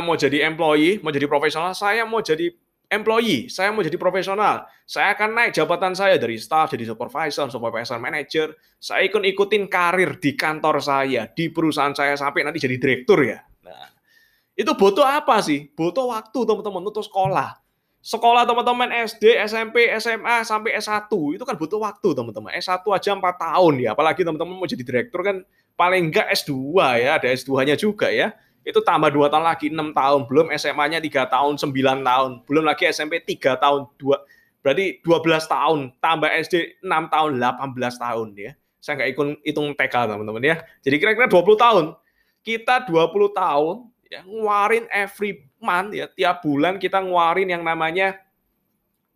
mau jadi employee, mau jadi profesional, saya mau jadi employee, saya mau jadi profesional. Saya akan naik jabatan saya dari staff jadi supervisor, supervisor manager. Saya ikut ikutin karir di kantor saya, di perusahaan saya sampai nanti jadi direktur ya. Nah, itu butuh apa sih? Butuh waktu teman-teman untuk sekolah. Sekolah teman-teman SD, SMP, SMA sampai S1 itu kan butuh waktu teman-teman. S1 aja 4 tahun ya, apalagi teman-teman mau jadi direktur kan paling enggak S2 ya, ada S2-nya juga ya itu tambah dua tahun lagi enam tahun. Belum SMA-nya tiga tahun sembilan tahun. Belum lagi SMP tiga tahun dua berarti 12 tahun. Tambah SD 6 tahun 18 tahun ya. Saya nggak ikut hitung TK teman-teman ya. Jadi kira-kira 20 tahun. Kita 20 tahun ya ngeluarin every month ya. Tiap bulan kita ngeluarin yang namanya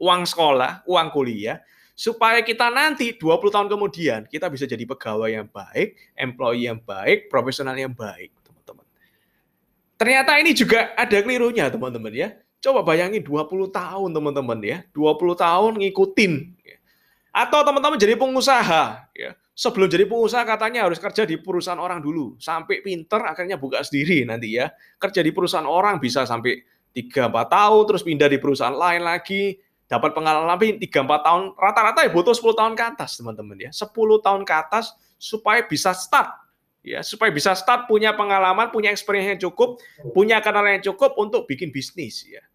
uang sekolah uang kuliah. Supaya kita nanti 20 tahun kemudian kita bisa jadi pegawai yang baik, employee yang baik, profesional yang baik. Ternyata ini juga ada kelirunya teman-teman ya. Coba bayangin 20 tahun teman-teman ya. 20 tahun ngikutin. Atau teman-teman jadi pengusaha. ya Sebelum jadi pengusaha katanya harus kerja di perusahaan orang dulu. Sampai pinter akhirnya buka sendiri nanti ya. Kerja di perusahaan orang bisa sampai 3-4 tahun. Terus pindah di perusahaan lain lagi. Dapat pengalaman lebih 3-4 tahun. Rata-rata ya butuh 10 tahun ke atas teman-teman ya. 10 tahun ke atas supaya bisa start ya supaya bisa start punya pengalaman, punya experience yang cukup, punya kenalan yang cukup untuk bikin bisnis ya.